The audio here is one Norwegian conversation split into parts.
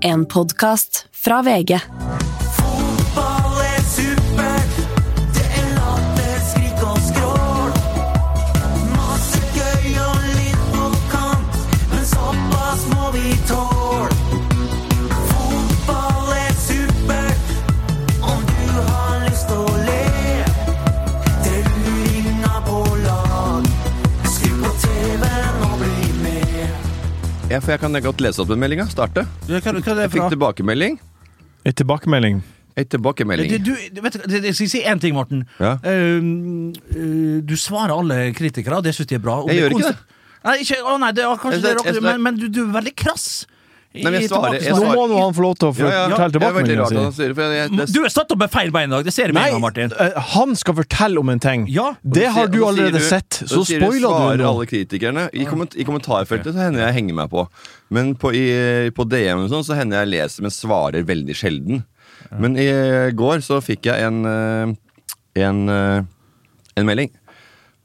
En podkast fra VG. For jeg kan godt lese opp den meldinga. Starte. Ja, Hva, hva er det Jeg fikk tilbakemelding. En tilbakemelding. En tilbakemelding. Du, du, vet, du, jeg skal si én ting, Morten. Ja. Uh, du svarer alle kritikere, og det syns de er bra. Og Jeg det gjør ikke det. Nei, ikke, å nei, det kanskje Jeg- det jeg- det jeg- men, men du, du er veldig krass. Nei, men jeg svarer- jeg Nå må nå han få lov til å få Ja, ja. fortelle tilbakemeldinga si. det, Du er satt opp med feil bein i dag, det ser vi med en Martin. eh, han skal fortelle om en ting. Ja. Det har du allerede du- sett, så du spoiler svarer du nå. alle kritikerne. I, komment, I kommentarfeltet så hender jeg henger meg på. Men på, i, på DM og sånn, så hender jeg leser, men svarer veldig sjelden. Men i går så fikk jeg en eh, en, eh, en melding.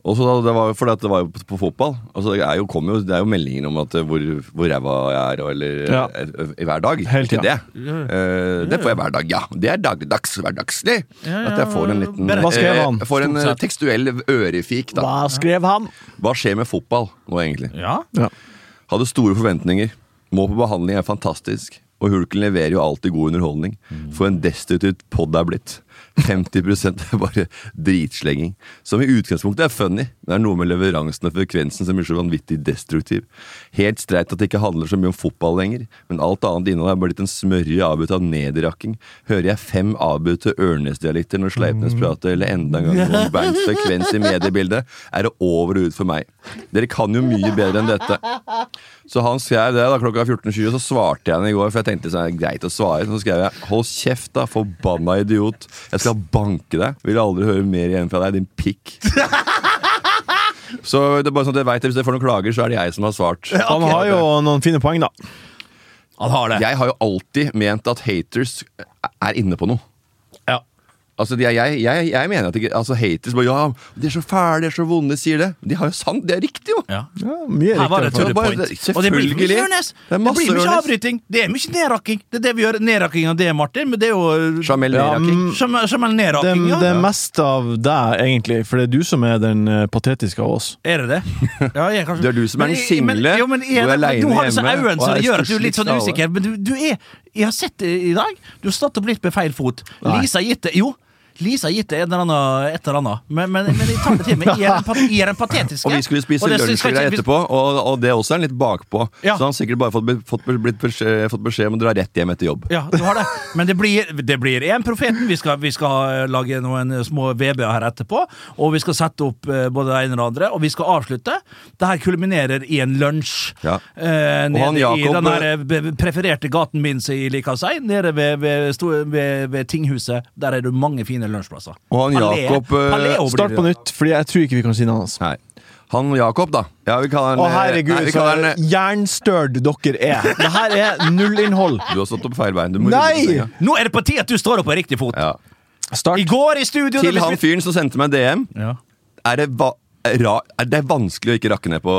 Og så da, det var jo fordi at det var jo på, på fotball. Altså, det, er jo, jo, det er jo meldinger om at eh, hvor, hvor ræva jeg er, og, eller Ja. eh, eh, hver dag. Helt, ja. det. Eh, det får jeg hver dag, ja. Det er dagligdags, hverdagslig. Ja, At jeg får en liten Hva skrev han? Jeg får en tekstuell ørefik, da. Hva skrev han? Hva skjer med fotball nå, egentlig? Ja. Ja. Hadde store forventninger. Må på behandling er fantastisk. Og Hulken leverer jo alltid god underholdning. For en destitutt pod det er blitt. 50 er bare dritslenging. Som i utgangspunktet er funny. Det er noe med leveransen og frekvensen som blir så vanvittig destruktiv. Helt streit at det ikke handler så mye om fotball lenger, men alt annet innhold er blitt en smørje avbrutt av nedrakking. Hører jeg fem avbrutte Ørnes-dialekter når Sleipnes prater, eller enda en gang noen Bernts frekvens i mediebildet, er det over og ut for meg. Dere kan jo mye bedre enn dette. Så han skrev det da klokka 14.20, og så svarte jeg henne i går. For jeg tenkte sånn, det er greit å svare. Så skrev jeg 'hold kjeft, da, forbanna idiot'. Jeg skal banke deg. Vil aldri høre mer igjen fra deg, din pikk. Så det er bare sånn at jeg vet, Hvis jeg får noen klager, så er det jeg som har svart. Han har jo noen fine poeng, da. Han har det. Jeg har jo alltid ment at haters er inne på noe. Ja. Altså, de, jeg, jeg, jeg mener at ikke, altså, haters bare, Ja, de er så fæle, de er så vonde, sier det. De har jo sant, det er riktig, jo. Ja. Ja, mye Her var det to the bare- point. Og det blir mye selvfølgelig. Ørnes! Det Det blir mye avbryting. Det er mye nedrakking. Det er det vi gjør. Nedrakking av det, Martin. Men det er jo Jamel Ja, Neraking. mm, Jamel Jamel Det, nedrakking, ja. det er mest av deg, egentlig, for det er du som er den eh, patetiske av oss. Er det det? Ja, jeg, kanskje. Det er du som er den single, men- jo, men jeg- du er alene Du har disse hjemme, øynene som gjør at du er litt sånn usikker. Men du, du er Jeg har sett det i dag. Du har stått opp litt med feil fot. Nei. Lisa gitt det Jo. Lisa har gitt det et eller annet. Men, men, men jeg tar det til meg. Den, patetiske. Og vi skulle spise lunsjgreier etterpå, og, og det også er litt bakpå. Ja. Så han har sikkert bare fått, fått, beskjed, fått beskjed om å dra rett hjem etter jobb. Ja, du har det. Men det blir, det blir en profeten. Vi skal, vi skal lage noen små VB-er her etterpå. Og vi skal sette opp eh, både det ene og det andre. Og vi skal avslutte. Det her kulminerer i en lunsj. Ja. Eh, nede han i den der eh, prefererte gaten min, som jeg liker å si. Nede ved, ved, ved, ved tinghuset. Der er det mange fine lunsjplasser. Og han Jakob, eh, Paleo Start på nytt, Fordi jeg tror ikke vi kan si navnet hans. Nei. Han Jakob, da. Ja, vi kaller han Å, eh, herregud, nei, vi så kaller han, jernstørd dere er. Det her er nullinnhold. Du har stått opp feil veien. Du må Nei! Nå er det på tide at du står opp på riktig fot. Ja. Start. I går i studio Til han fyren som sendte meg DM, ja. er det, va ra er det vanskelig å ikke rakke ned på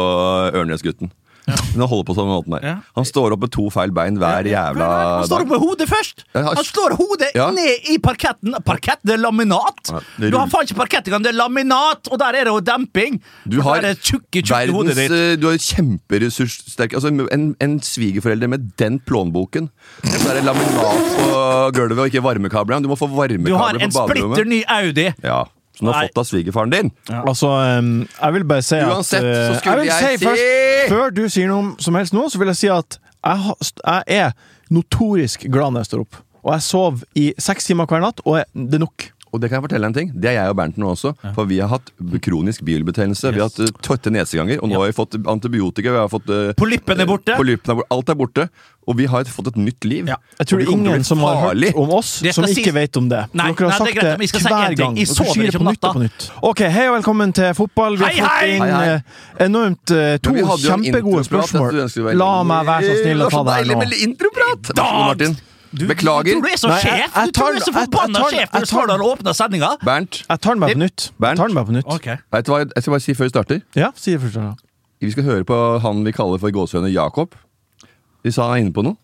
Ørnes-gutten. Men han holder på sånn måten der. Ja. Han står opp med to feil bein hver jævla Han står dag. opp med hodet først! Han- slår hodet Ja. ned i parketten. Parkett, det er laminat! Ja, det er du har faen ikke parkett engang, det er laminat! Og der er det jo demping! Du har er tjukke, verdens, hodet ditt. eh, Du har kjemperessurssterk Altså en, en svigerforelder med den plånboken. Så er det laminat på gulvet og ikke varmekabler. Du må få Du har en splitter ny Audi! Ja, Som du har Nei. fått av svigerfaren din. Altså, um, jeg vil bare si at Uansett, uh, så skulle vil jeg si- først, Før du sier noe som helst nå, så vil jeg si at jeg, jeg er notorisk glad når jeg står opp. Og jeg sover i seks timer hver natt, og det er nok. Og det kan jeg fortelle en ting Det er jeg og Bernt nå også. For vi har hatt kronisk bilbetennelse. Vi har hatt uh, tøtte neseganger. Og nå har vi fått antibiotika. Vi har fått uh, Polyppen er borte. Polyppen er borte. Alt er borte. Og vi har fått et nytt liv. Ja. Jeg tror det er ingen som har farlig. hørt om oss, som ikke si... vet om det. For Nei, dere har nei, det sagt greit, det, men si hver gang. Og dere sier det på nytt og på nytt. Ok, Hei og velkommen til fotball. Vi har Hei, fått inn Hei, hei. eh, enormt eh, to kjempegode spørsmål. La meg være så snill å Det ta det her deilig nå. med introprat! Martin. Du, Beklager. Du tror du er så Nei, sjef! jeg Du tror du er så tar- jeg- forbanna tar- sjef når du jeg tar- står der og åpner sendinga! Bernt, Jeg tar den bare på nytt. Jeg Bernt? tar den bare på nytt. Ok. vet du hva jeg skal bare si før vi starter? Ja, si det først. da. Vi skal høre på han vi kaller for gåsehøne Jakob. Vi sa han er inne på noe.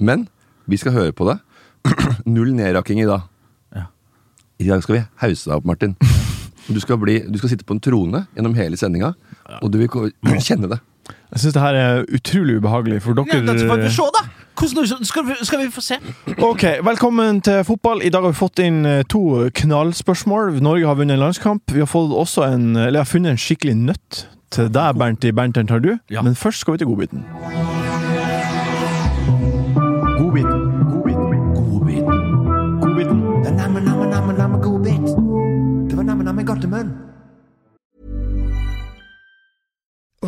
Men Vi skal høre på det. Null nedrakking i dag. Ja. I dag skal vi hause deg opp, Martin. Du skal, bli, du skal sitte på en trone gjennom hele sendinga, og du vil ko- kjenne det. Jeg syns det her er utrolig ubehagelig for Ja, da får vi dere. se, da! Hvordan, skal, vi, skal vi få se? Ok, Velkommen til fotball. I dag har vi fått inn eh, to knallspørsmål. Norge har vunnet en landskamp. Vi har fått også en, eller jeg har funnet en skikkelig nøtt til deg, Bernt, i Bernteren tar du. Ja. Men først skal vi til godbiten. Godbiten. Godbiten. Godbiten. Det var namme, namme, namme, namme god. Det var namme,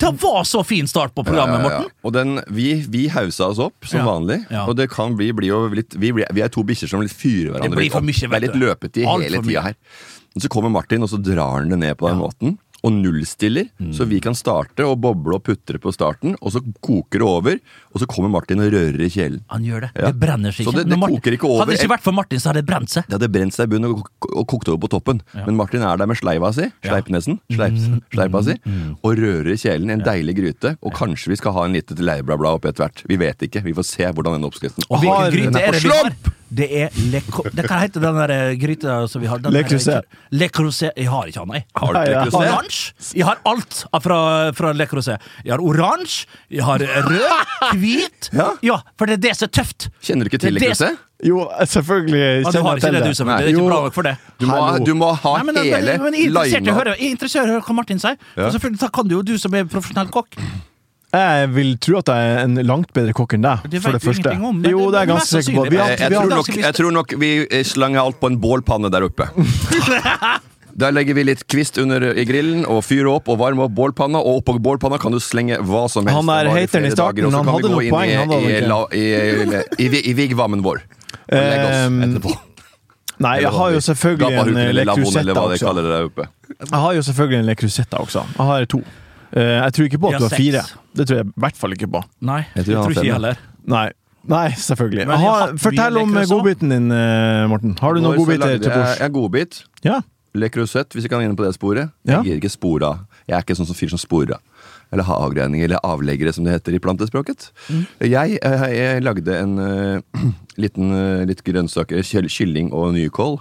Det var så fin start på programmet, Morten! Og den, vi, vi hausa oss opp som Ja. vanlig, Ja. og det kan bli, bli jo litt vi, blir- vi er to bikkjer som litt fyrer hverandre Det blir for for vet du Det er litt løpetid hele tida her. Men så kommer Martin, og så drar han det ned på den måten. Og nullstiller, Mm. så vi kan starte og boble og putre på starten. Og så koker det over, og så kommer Martin og rører i kjelen. Han gjør det. Ja. Det brenner seg Så ikke. det- det Martin- koker ikke over. Hadde det ikke vært for Martin, så hadde det brent seg. Det hadde brent seg i bunnen og, og kokt over på toppen. Men Martin er der med sleiva si, sleipnesen, sleip, Mm, sleipa si, og rører i kjelen en deilig gryte. Og kanskje vi skal ha en lite leirbla oppi etter hvert. Vi vet ikke. Vi får se hvordan den oppskriften Og Har- hvilken gryte er det vi har? Det er Le det, Hva heter den der eh, gryta som vi har? Den Le der- Creuset. Le Creuset. Jeg har ikke annet, jeg. Har du? Oransje. Jeg har alt fra, fra Le Creuset. Jeg har oransje, jeg har rød, hvit Ja. for det er det som er tøft. Kjenner du ikke til Le Creuset? Jo, selvfølgelig Ja, du har ikke det, du, som er ikke bra nok for det. Du må, du må ha Nei, men, men, hele lina. jeg er interessert i å høre hva Martin sier. Ja. Og selvfølgelig, da kan du jo, du som er profesjonell kokk. Jeg vil tro at jeg er en langt bedre kokk enn deg, Det for det første. om, jo, det- er jeg ganske sikker på. Vi har, Jeg, tror nok, jeg tror nok vi eh, slanger alt på en bålpanne der oppe. Der legger vi litt kvist under i grillen og fyrer opp og varmer opp bålpanna. Og oppå bålpanna kan du slenge hva som helst. Han er hateren i starten, dager, han hadde inn poeng, i- han i, la- i, i, i, vigvammen vår. Og legge oss Ehm, etterpå. nei, jeg har jo selvfølgelig en Gapahuk Le Crusetta også. Jeg har jo selvfølgelig en Le Crusetta også. Jeg har to. Eh, Jeg tror ikke på at du har fire. Det tror jeg i hvert fall ikke på. Nei, Jeg tror jeg tror ikke jeg heller. Nei, Nei selvfølgelig. Har, har hatt fortell om eh, godbiten din, eh, Morten. Har du noen godbiter til bords? Jeg er godbit. Ja. Le Creuset, hvis vi kan inn på det sporet. Ja. Jeg gir ikke spor av. Jeg er ikke sånn som fyr som sporer av. Eller har avgreininger, eller avleggere, som det heter i plantespråket. Mm. Jeg, jeg, jeg lagde en uh, liten uh, litt grønnsaker, kylling og nykål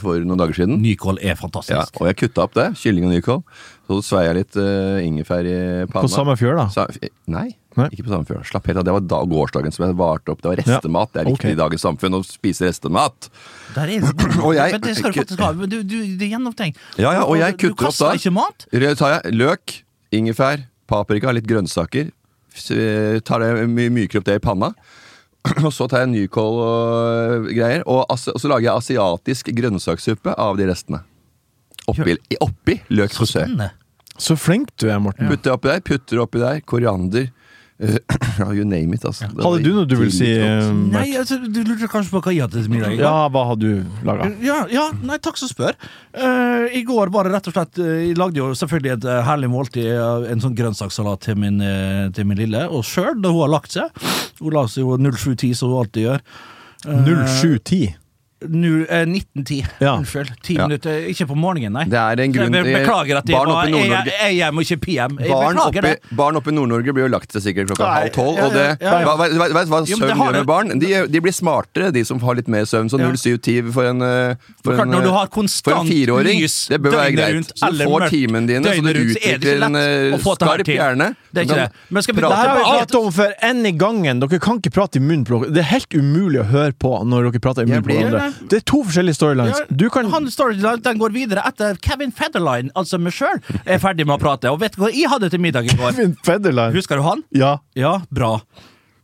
for noen dager siden. Nykål er fantastisk. Ja, og jeg kutta opp det. Kylling og nykål. Så svei jeg litt uh, ingefær i panna. På samme fjør, da? Sa, nei, Nei. ikke på samme fjør. Slapp helt av. Det var da, gårsdagen som jeg varte opp. Det var Ja, restemat. Det er viktig okay. i dagens samfunn å spise restemat. Der er Og jeg- Men det skal du faktisk ha. Du, du, det er gjennomtenkt. Ja, ja, og jeg du kutter opp da. ikke mat. Rød tar jeg løk, ingefær, paprika, litt grønnsaker. Eh, Tar det, my myker opp det i panna. Og så tar jeg nykål og greier. Og, og så lager jeg asiatisk grønnsakssuppe av de restene. Oppi, oppi løk Så rosé. Så flink du er, Morten. Putter oppi der, putter oppi der. Koriander. Eh, ja, you name it, altså. Hadde du noe du ville si? eh, Nei, altså, du lurte kanskje på hva jeg hadde til middag? Ja, hva har du laga? Ja, ja, nei, takk som spør. Uh, I går var det rett og slett eh, Jeg lagde jo selvfølgelig et eh, herlig måltid, av en sånn grønnsakssalat til min, eh, til min lille. Og sjøl, da hun har lagt seg Hun la seg jo 0710, som hun alltid gjør. Uh, 0710. nu, eh, 1910. Ja. Unnskyld. Ti Ja. minutter. Ikke på morgenen, nei. Det er en grunn Jeg be- beklager at det Barn var oppe i Nord-Norge- AM og ikke PM. Jeg Barn beklager oppe, det. barn oppe i Nord-Norge blir jo lagt til sikkert klokka Nei, halv tolv. ja, Og det, ja, ja. hva, hva, hva, hva, hva Jo, men det søvn har gjør det- med barn? De, de blir smartere, de som har litt mer søvn. Så Ja. 0,7-10 for en, eh, for Klart, en, når du eh, har for en konstant fireåring, lys det bør være døgnet greit. rundt, Så du eller får mørkt timene dine, så døgnet du rundt, så er det ikke utvikler en lett eh, å få det her skarp til. hjerne. Det er ikke det. Men skal vi prate Det her har vi pratet om for en i gangen. Dere kan ikke prate i munnen på dere. Det er helt umulig å høre på når dere prater i munnen på blir- hverandre. Det er to forskjellige storylines. Du kan Han storyline den går videre etter Kevin Federline, altså meg sjøl, er ferdig med å prate. Og vet du hva jeg hadde til middag i går? Kevin Federline. Husker du han? Ja. Ja, bra.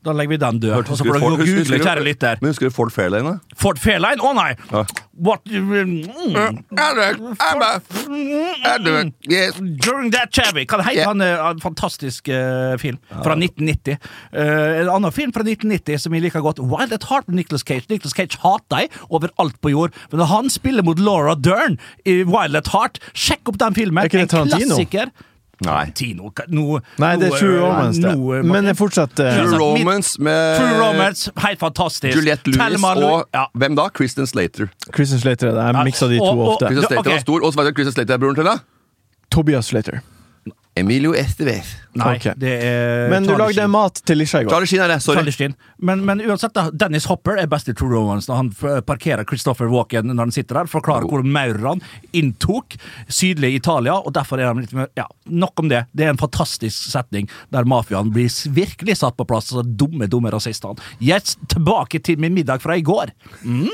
Da legger vi den død. Hørte- Og så får du- google, husker du- kjære lytter. Men husker du Ford Fairlane? da? Ford Fairline? Å nei! Ja. What mm, Yes. During that Chevy. Hva heter yeah. han? eh, En fantastisk uh, film fra 1990. Uh, en annen film fra 1990 som jeg liker godt, Wild at Heart med Nicolas Cage. Nicolas Cage hater jeg overalt på jord, men når han spiller mot Laura Dern i Wild at Heart, sjekk opp den filmen! Er ikke det En klassiker. Nei. Tino, nå, Nei, det er True eh, Romance, det. eh, Men jeg fortsetter. Ja. True Romance med True Romance, helt fantastisk. Juliette Lewis og ja. hvem da? Kristen Slater. Kristen Slater. Jeg miksa de to Og- og- ofte. Kristen Slater okay. var stor. Og så vet du Kristen Slater er broren til, da? Tobias Slater. Emilio Estevez. Nei, okay. det er Men du lagde mat til Lisha i går. Charlie Sheen er det. Sorry. Men, men uansett, da, Dennis Hopper er best i True Romance når han parkerer Christopher Walken når han sitter der, forklarer hvor maurene inntok sydlig Italia, og derfor er han litt mer Ja, nok om det. Det er en fantastisk setning der mafiaen blir virkelig satt på plass, så dumme, dumme rasistene. Yes, tilbake til min middag fra i går. Mm.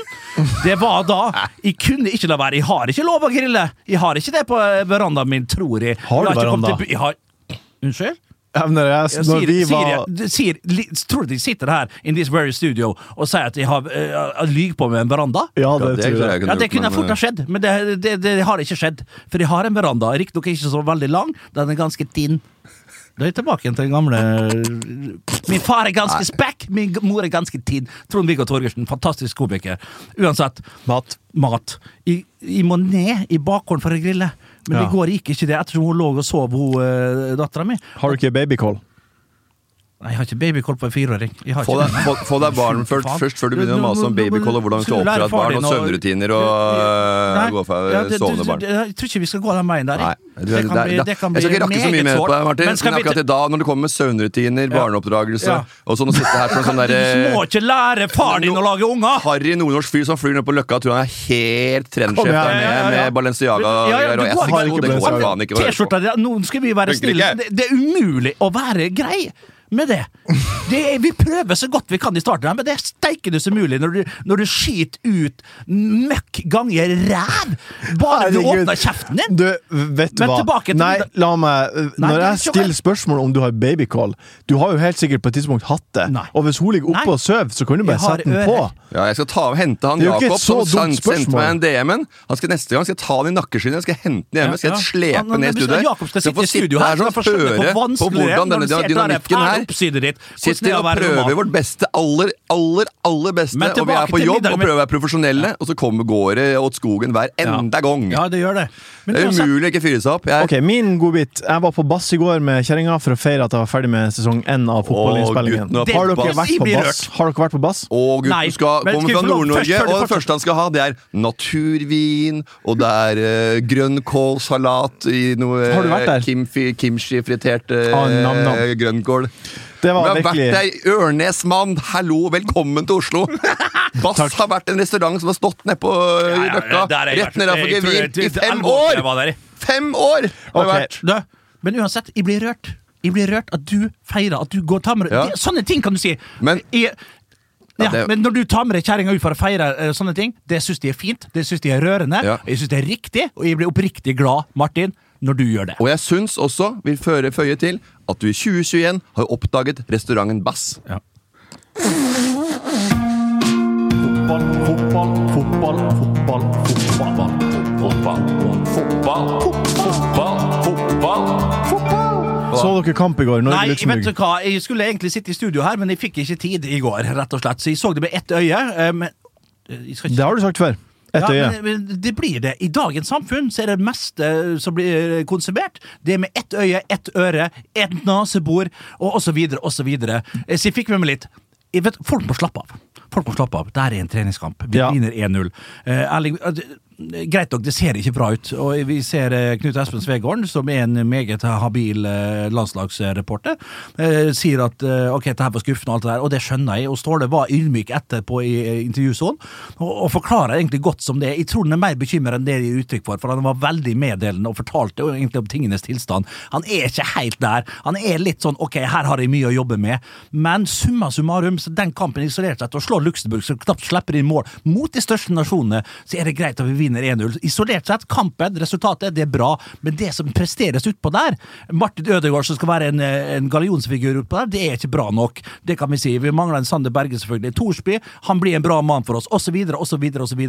Det var da Jeg kunne ikke la være. Jeg har ikke lov å grille. Jeg har ikke det på eh, verandaen min, tror jeg. Har du veranda? Jeg har Unnskyld? Ja, men jeg, når sier, vi var sier, sier, tror du de sitter her in this very studio og sier at de har uh, lyver på med en veranda? Ja, Ja, det det tror tror jeg. kunne, Ja, Det kunne men, fort ha skjedd, men det, det, det har ikke skjedd. For de har en veranda, riktignok ikke så veldig lang, den er ganske tinn. Da er jeg tilbake igjen til den gamle Min far er ganske spekk, min mor er ganske tynn. Trond-Viggo Torgersen, fantastisk komiker. Uansett, Mat. mat. I, I, må ned i bakgården for å grille, men Ja. det går ikke, ikke det, ettersom hun lå og sov, hun uh, dattera mi. Har du ikke babycall? Nei, jeg har ikke babycall på en fireåring. Få deg, få, få deg barn først, først før du begynner å mase om babycall og hvordan du skal du oppdra et barn, og søvnrutiner og øh, Nei, gå for ja, det- sovende barn. Jeg tror ikke vi skal gå den veien der. Nei, jeg. Det kan bli- det- det kan jeg skal ikke rakke så mye mer på deg, Martin. Men Men akkurat i dag, når det kommer med søvnrutiner, barneoppdragelse og sånn å sitte her som sånn Du må ikke lære far din å lage unger! harry nordnorsk fyr som flyr ned på Løkka tror han er helt trendsjef der nede med Balenciaga Ja, ja, og du. T-skjorta di Nå skal vi være snille. Det, det er umulig å være grei med det. det er, vi prøver så godt vi kan i starten, men det er steikende som mulig når du, når du skiter ut møkk ganger ræv bare du åpner kjeften din. Du, vet du Men hva? tilbake til Nei, la meg Nei, Når er jeg stiller spørsmål om du har babycall Du har jo helt sikkert på et tidspunkt hatt det. Nei. Og hvis hun ligger oppe Nei. og sover, så kan du bare sette den på. Ja, jeg skal ta, hente han er Jakob som send- sendte meg en DM-en. Han skal Neste gang skal jeg ta han i nakkeskinnet, skal jeg hente den hjemme, skal jeg Ja, ja. slepe Han- han- ned i studioet. Jakob skal sitte i få studio her her, få høre på er hvordan denne dynamikken der er oppsidet ditt. Å og prøver vårt beste, aller, aller, aller beste, og vi er på jobb middag og prøver å være profesjonelle, og så kommer går det åt skogen hver enda gang. Ja, det gjør det. Men Det er umulig å ikke fyre seg opp. Jeg, Ok, Min godbit. Jeg var på bass i går med kjerringa for å feire at jeg var ferdig med sesong én av fotballinnspillingen. Har? Har dere vært på bass? Å, gutten Nei, skal komme fra Nord-Norge, og det første han skal ha, det er naturvin, og det er uh, grønnkålsalat i noe kimchi, kimchi-fritert uh, Ah, grønnkål. Det Vi du har vært ei Ørnes-mann! hallo, velkommen til Oslo! Bass har vært en restaurant som har stått nedpå Ja, ja, Løkka, rett nedenfor Gevir, i fem år var. Fem år har det vært! Du, men uansett, jeg blir rørt. Jeg blir rørt at du feirer at du går og tar med Ja. Sånne ting kan du si. Men- jeg, ja, Ja, det- Men når du tar med deg kjerringa ut for å feire uh, sånne ting, det syns de er fint, det syns de er rørende, Ja. jeg syns det er riktig, og jeg blir oppriktig glad, Martin, når du gjør det. Og jeg syns også, vil føre føye til, at du i 2021 har oppdaget restauranten Bass. Ja. Fotball, fotball, fotball, fotball, fotball. Så dere kamp i går? Nei, vet du hva, jeg skulle egentlig sitte i studio her, men jeg fikk ikke tid i går, rett og slett, så jeg så det med ett øye. eh, Men eh, jeg skal ikke Det har du sagt før. Ett ja. Men, men det blir det. I dagens samfunn så er det meste som blir konsumert, det er med ett øye, ett øre, ett nesebor, og osv., osv. Så. Eh, så jeg fikk med meg litt vet, Folk må slappe av. folk må slappe av. Det er en treningskamp. Vi Ja. vinner 1-0. Eh, eh, Greit nok, det ser ikke bra ut. Og vi ser eh, Knut Espen Svegården, som er en meget habil eh, landslagsreporter, eh, sier at ok, det her var skuffende, og alt det der, og det skjønner jeg. Og Ståle var ydmyk etterpå i intervjusonen, og, forklarer egentlig godt som det er. Jeg tror han er mer bekymret enn det de gir uttrykk for, for han var veldig meddelende og fortalte egentlig om tingenes tilstand. Han er ikke helt der. Han er litt sånn ok, her har jeg mye å jobbe med, men summa summarum, så den kampen isolert til å slå Luxembourg, som knapt slipper inn mål, mot de største nasjonene, så er det greit at vi vinner 1-0. Isolert sett, kampen, resultatet, det er bra, men det som presteres utpå der, Martin Ødegaard som skal være en, en gallionsfigur utpå der, det er ikke bra nok. Det kan vi si. Vi mangler en Sander Berge, selvfølgelig. Torsby, han blir en bra mann for oss, osv., osv., osv.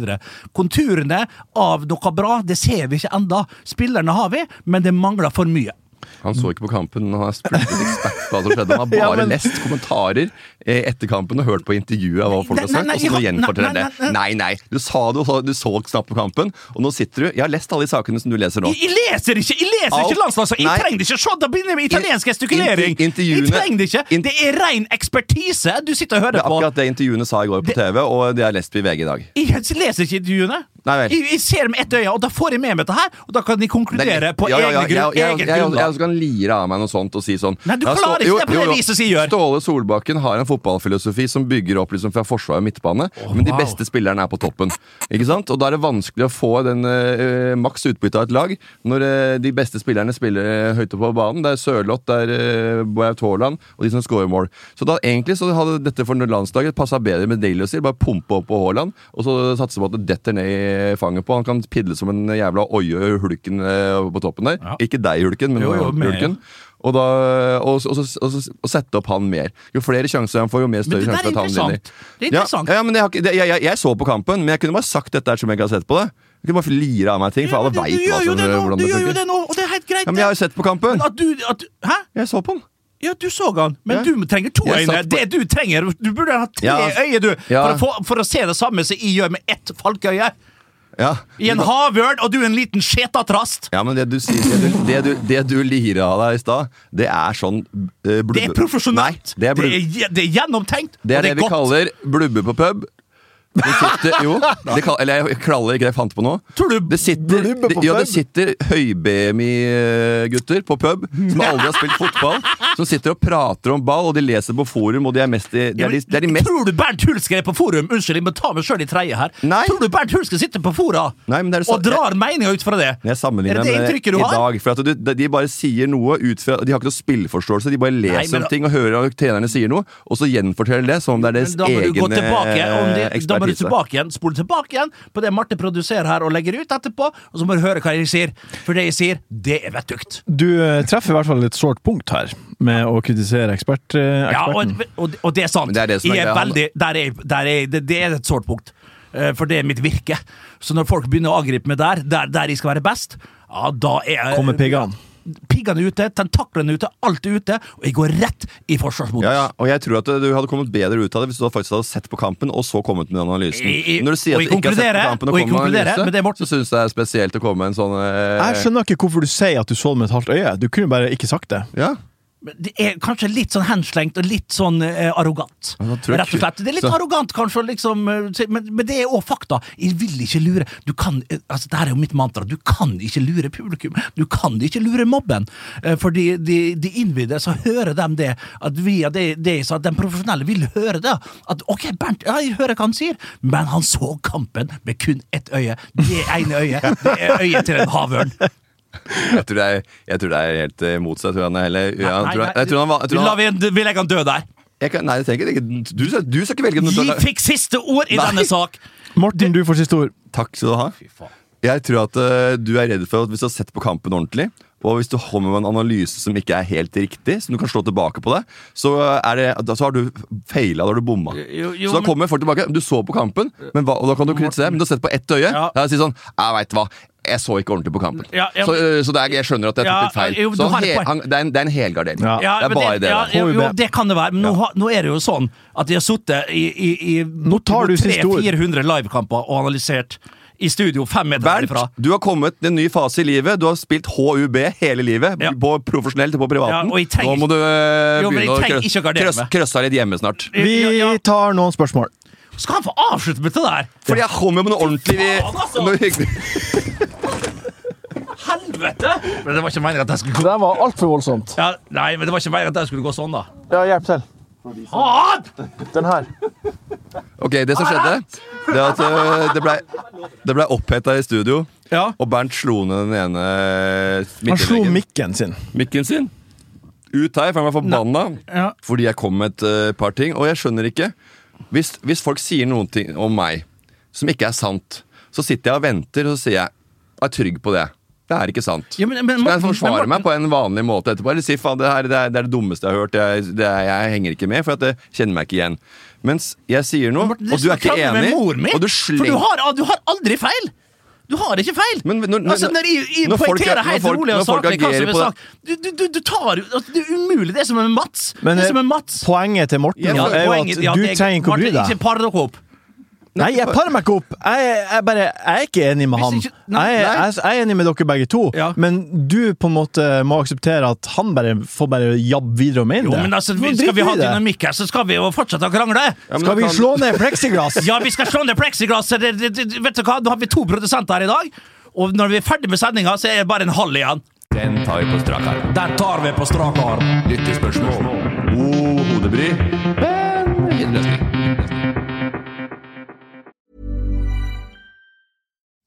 Konturene av noe bra, det ser vi ikke enda. Spillerne har vi, men det mangler for mye. Han så ikke på kampen, han er ekspert på hva som skjedde. Han har bare Ja, men- lest kommentarer eh, etter kampen og hørt på intervjuet av hva folk har sagt, og så gjenforteller han det. Nei, nei, du sa det, du så knapt på kampen, og nå sitter du Jeg har lest alle de sakene som du leser nå. Jeg, jeg leser ikke jeg leser Alt- ikke landslaget! Jeg trenger ikke ikke se! Da begynner med italiensk gestikulering! Intervjuene- Jeg trenger ikke! Det er ren ekspertise du sitter og hører Det er på. akkurat det intervjuene sa i går på TV, og det har jeg lest på i VG i dag. Jeg leser ikke intervjuene. Nei. Jeg, jeg ser med ett øye, og da får jeg med meg dette her, og da kan de konkludere på Ja, ja, ja, grunn, jeg, eget også kan lire av meg noe sånt og si sånn Nei, du klarer ikke det på det viset som jeg gjør. Ståle Solbakken har en fotballfilosofi som bygger opp liksom fra forsvar og midtbane, men de wow. beste spillerne er på toppen. Ikke sant? Og da er det vanskelig å få den uh, maks utbytte av et lag når uh, de beste spillerne spiller eh, høyt oppe på banen. Det er Sørloth, det er uh, Bojaut Haaland og de som scorer mål. Så da egentlig så hadde dette for landslaget passa bedre med Daly og Seal. Bare pumpe opp på Haaland, og så satse på at det detter ned i fanget på. Han kan pidle som en jævla oie hulken eh, på toppen der. Ja. Ikke deg, hulken, men Jo, jo, med, hulken. Og, da, og, og, så- og, sette opp han mer. Jo flere sjanser han får, jo mer større sjanse for at han vinner. Det er interessant. Ja, ja, men jeg, ikke- jeg, jeg, jeg så på kampen, men jeg kunne bare sagt dette som jeg ikke har sett på det. Jeg kan bare lire av meg ting, for alle Ja, veit du det hvordan du det gjør jo det nå, og det er helt greit. Ja, men jeg har jo sett på kampen! At du, at, hæ? Jeg så på den. Ja, du så han, men Ja. du trenger to øyne. på- Det du trenger Du burde ha tre Ja. øyne, du, for, å få, for å se det samme som jeg gjør med ett falkeøye. Ja. I en havørn, og du er en liten skjetatrast. Ja, men det du, sier, det, du, det, du, det du lirer av deg i stad, det er sånn uh, blubbe... Det er profesjonelt. Nei, det er, det, er, det er gjennomtenkt. det, er og det vi godt. kaller blubbe på pub. Det sitter, jo, det kall, eller jeg klaller ikke det jeg fant på nå. Tror du Det sitter, på det, ja, det sitter høy-BMI-gutter på pub som aldri har spilt fotball, som sitter og prater om ball, og de leser på forum, og de er mest i, de er de, de er de mest Tror du Bernt Hulske er på forum? Unnskyld, jeg må ta meg sjøl i tredje her. Nei. Tror du Bernt Hulske sitter på fora Nei, men det sa- og drar meninga ut fra det? Jeg sammenligner er det med i dag. For du, de bare sier noe ut fra De har ikke noe spillforståelse. De bare leser Nei, men- om ting og hører at trenerne sier noe, og så gjenforteller det som om det er deres Men du tilbake, igjen, spole tilbake igjen på det Marte produserer her og legger ut etterpå, og så må du høre hva jeg sier. For det jeg sier, det er vettugt. Du eh, treffer i hvert fall et sårt punkt her, med å kritisere ekspert, eh, Ja, og, og, og det er sant. Det er det er jeg er veldig, der er, der er, det, det er et sårt punkt. Eh, For det er mitt virke. Så når folk begynner å angripe meg der, der, der jeg skal være best, ja, da er Kommer piggene. Piggene er ute, tentaklene er ute, alt er ute, og jeg går rett i forsvarsmodus. Ja, ja, og jeg tror at du hadde kommet bedre ut av det hvis du faktisk hadde sett på kampen og så kommet med analysen. I- i- Når du sier at du ikke har sett på kampen og og jeg med konkluderer med det, Morten. så syns jeg det er spesielt å komme med en sånn eh, Jeg skjønner ikke hvorfor du sier at du så det med et halvt øye. Du kunne bare ikke sagt det. Ja. Det er kanskje litt sånn henslengt og litt sånn eh, arrogant. Rett og slett. Det er litt så- arrogant, kanskje, liksom, eh, men, men det er òg fakta. Jeg vil ikke lure. Du kan, eh, altså, det her er jo mitt mantra. Du kan ikke lure publikum. Du kan ikke lure mobben. Eh, Fordi de, de innvidde, så hører de det. At via det, det så at den profesjonelle vil høre det. At ok, Bernt, ja, jeg hører hva han sier, men han så kampen med kun ett øye. Det ene øyet, det er øyet til en havørn. Jeg tror det er, jeg tror det er helt imot motsatt. Jeg tror han er heller ja, jeg tror, jeg tror han var jeg tror La vi, vi legger han død der. jeg kan, Nei, jeg tenker ikke Du, skal- du skal ikke velge om Vi fikk siste ord i Nei. denne sak! Morten, du får siste ord. Takk skal du ha. Jeg tror at eh, du er redd for at hvis du har sett på kampen ordentlig, og hvis du kommer med en analyse som ikke er helt riktig, som du kan slå tilbake på det, så, er det, da, så har du feila, da har du bomma. Jo, jo, så da men- kommer folk tilbake. Du så på kampen, men hva, og da kan du kritisere, men du har sett på ett øye. Ja. Da sier sånn Jeg veit hva, jeg så ikke ordentlig på kampen. Ja, ja, så eh, så det er, jeg skjønner at jeg tok litt feil. jo, så he, han, det, er en, det er en helgardering. Ja. Ja, det er bare det. ja, jo, jo, det kan det være, men nå, nå er det jo sånn at de har sittet i, i, i Nå tar du siste ord. 300-400 livekamper og analysert i studio fem meter herifra. Du har kommet til en ny fase i livet. Du har spilt HUB hele livet. Ja. På profesjonelt og på privaten. Ja, og jeg trenger- Nå må du Jo, begynne å krøsse litt hjemme snart. Vi Ja, ja. tar noen spørsmål. Skal han få avslutte med det der? Fordi jeg kommer med noe ordentlig Faen, altså! noe hyggelig. Men det var ikke meningen at jeg skulle gå Det var altfor voldsomt. ja, Nei, men det var ikke meningen at jeg skulle gå sånn, da. Ja, hjelp til. Hat! Den her. Ok, det som skjedde, det er at øh, det ble, det ble oppheta i studio, Ja. og Bernt slo ned den ene Han slo mikken sin. mikken sin. Ut her, for han var forbanna Ja. fordi jeg kom med et øh, par ting. Og jeg skjønner ikke hvis, hvis folk sier noen ting om meg som ikke er sant, så sitter jeg og venter, og så sier jeg er trygg på det. Det er ikke sant. Ja, men- men Skal jeg forsvare men meg på en vanlig måte etterpå? Eller si faen, det, her, det, er, det er det dummeste jeg har hørt. Jeg, det er, jeg henger ikke med, for at jeg kjenner meg ikke igjen. Mens jeg sier noe, Martin, og du er ikke enig, og du For du har, du har aldri feil! Du har ikke feil! Men når- når- altså, når jeg, jeg når folk- er, når helt folk- rolig og når folk saklig agerer på det- du, du, du, tar altså, Det er umulig, det er som med Mats. Men det er eh, som med Mats. poenget til Morten Ja, er jo at ja, du er- trenger ikke å bry deg. Ikke par dere opp. Nei, jeg parer meg ikke opp. Jeg, jeg, bare, jeg er ikke enig med han. ikke- nei, jeg, nei. jeg, jeg er enig med dere begge to, Ja. men du på en måte må akseptere at han bare får bare jabbe videre og mene Jo, det. men altså, vi, Skal vi ha dynamikk her, så skal vi jo fortsette å krangle. Ja, Skal vi kan- slå ned pleksiglass? Ja, vi skal slå ned det, vet du hva? Nå har vi to produsenter her i dag. Og når vi er ferdig med sendinga, så er det bare en halv igjen. Den tar vi på strak arm. Den tar vi på strak arm. Lyttespørsmål. God hodebry, men fin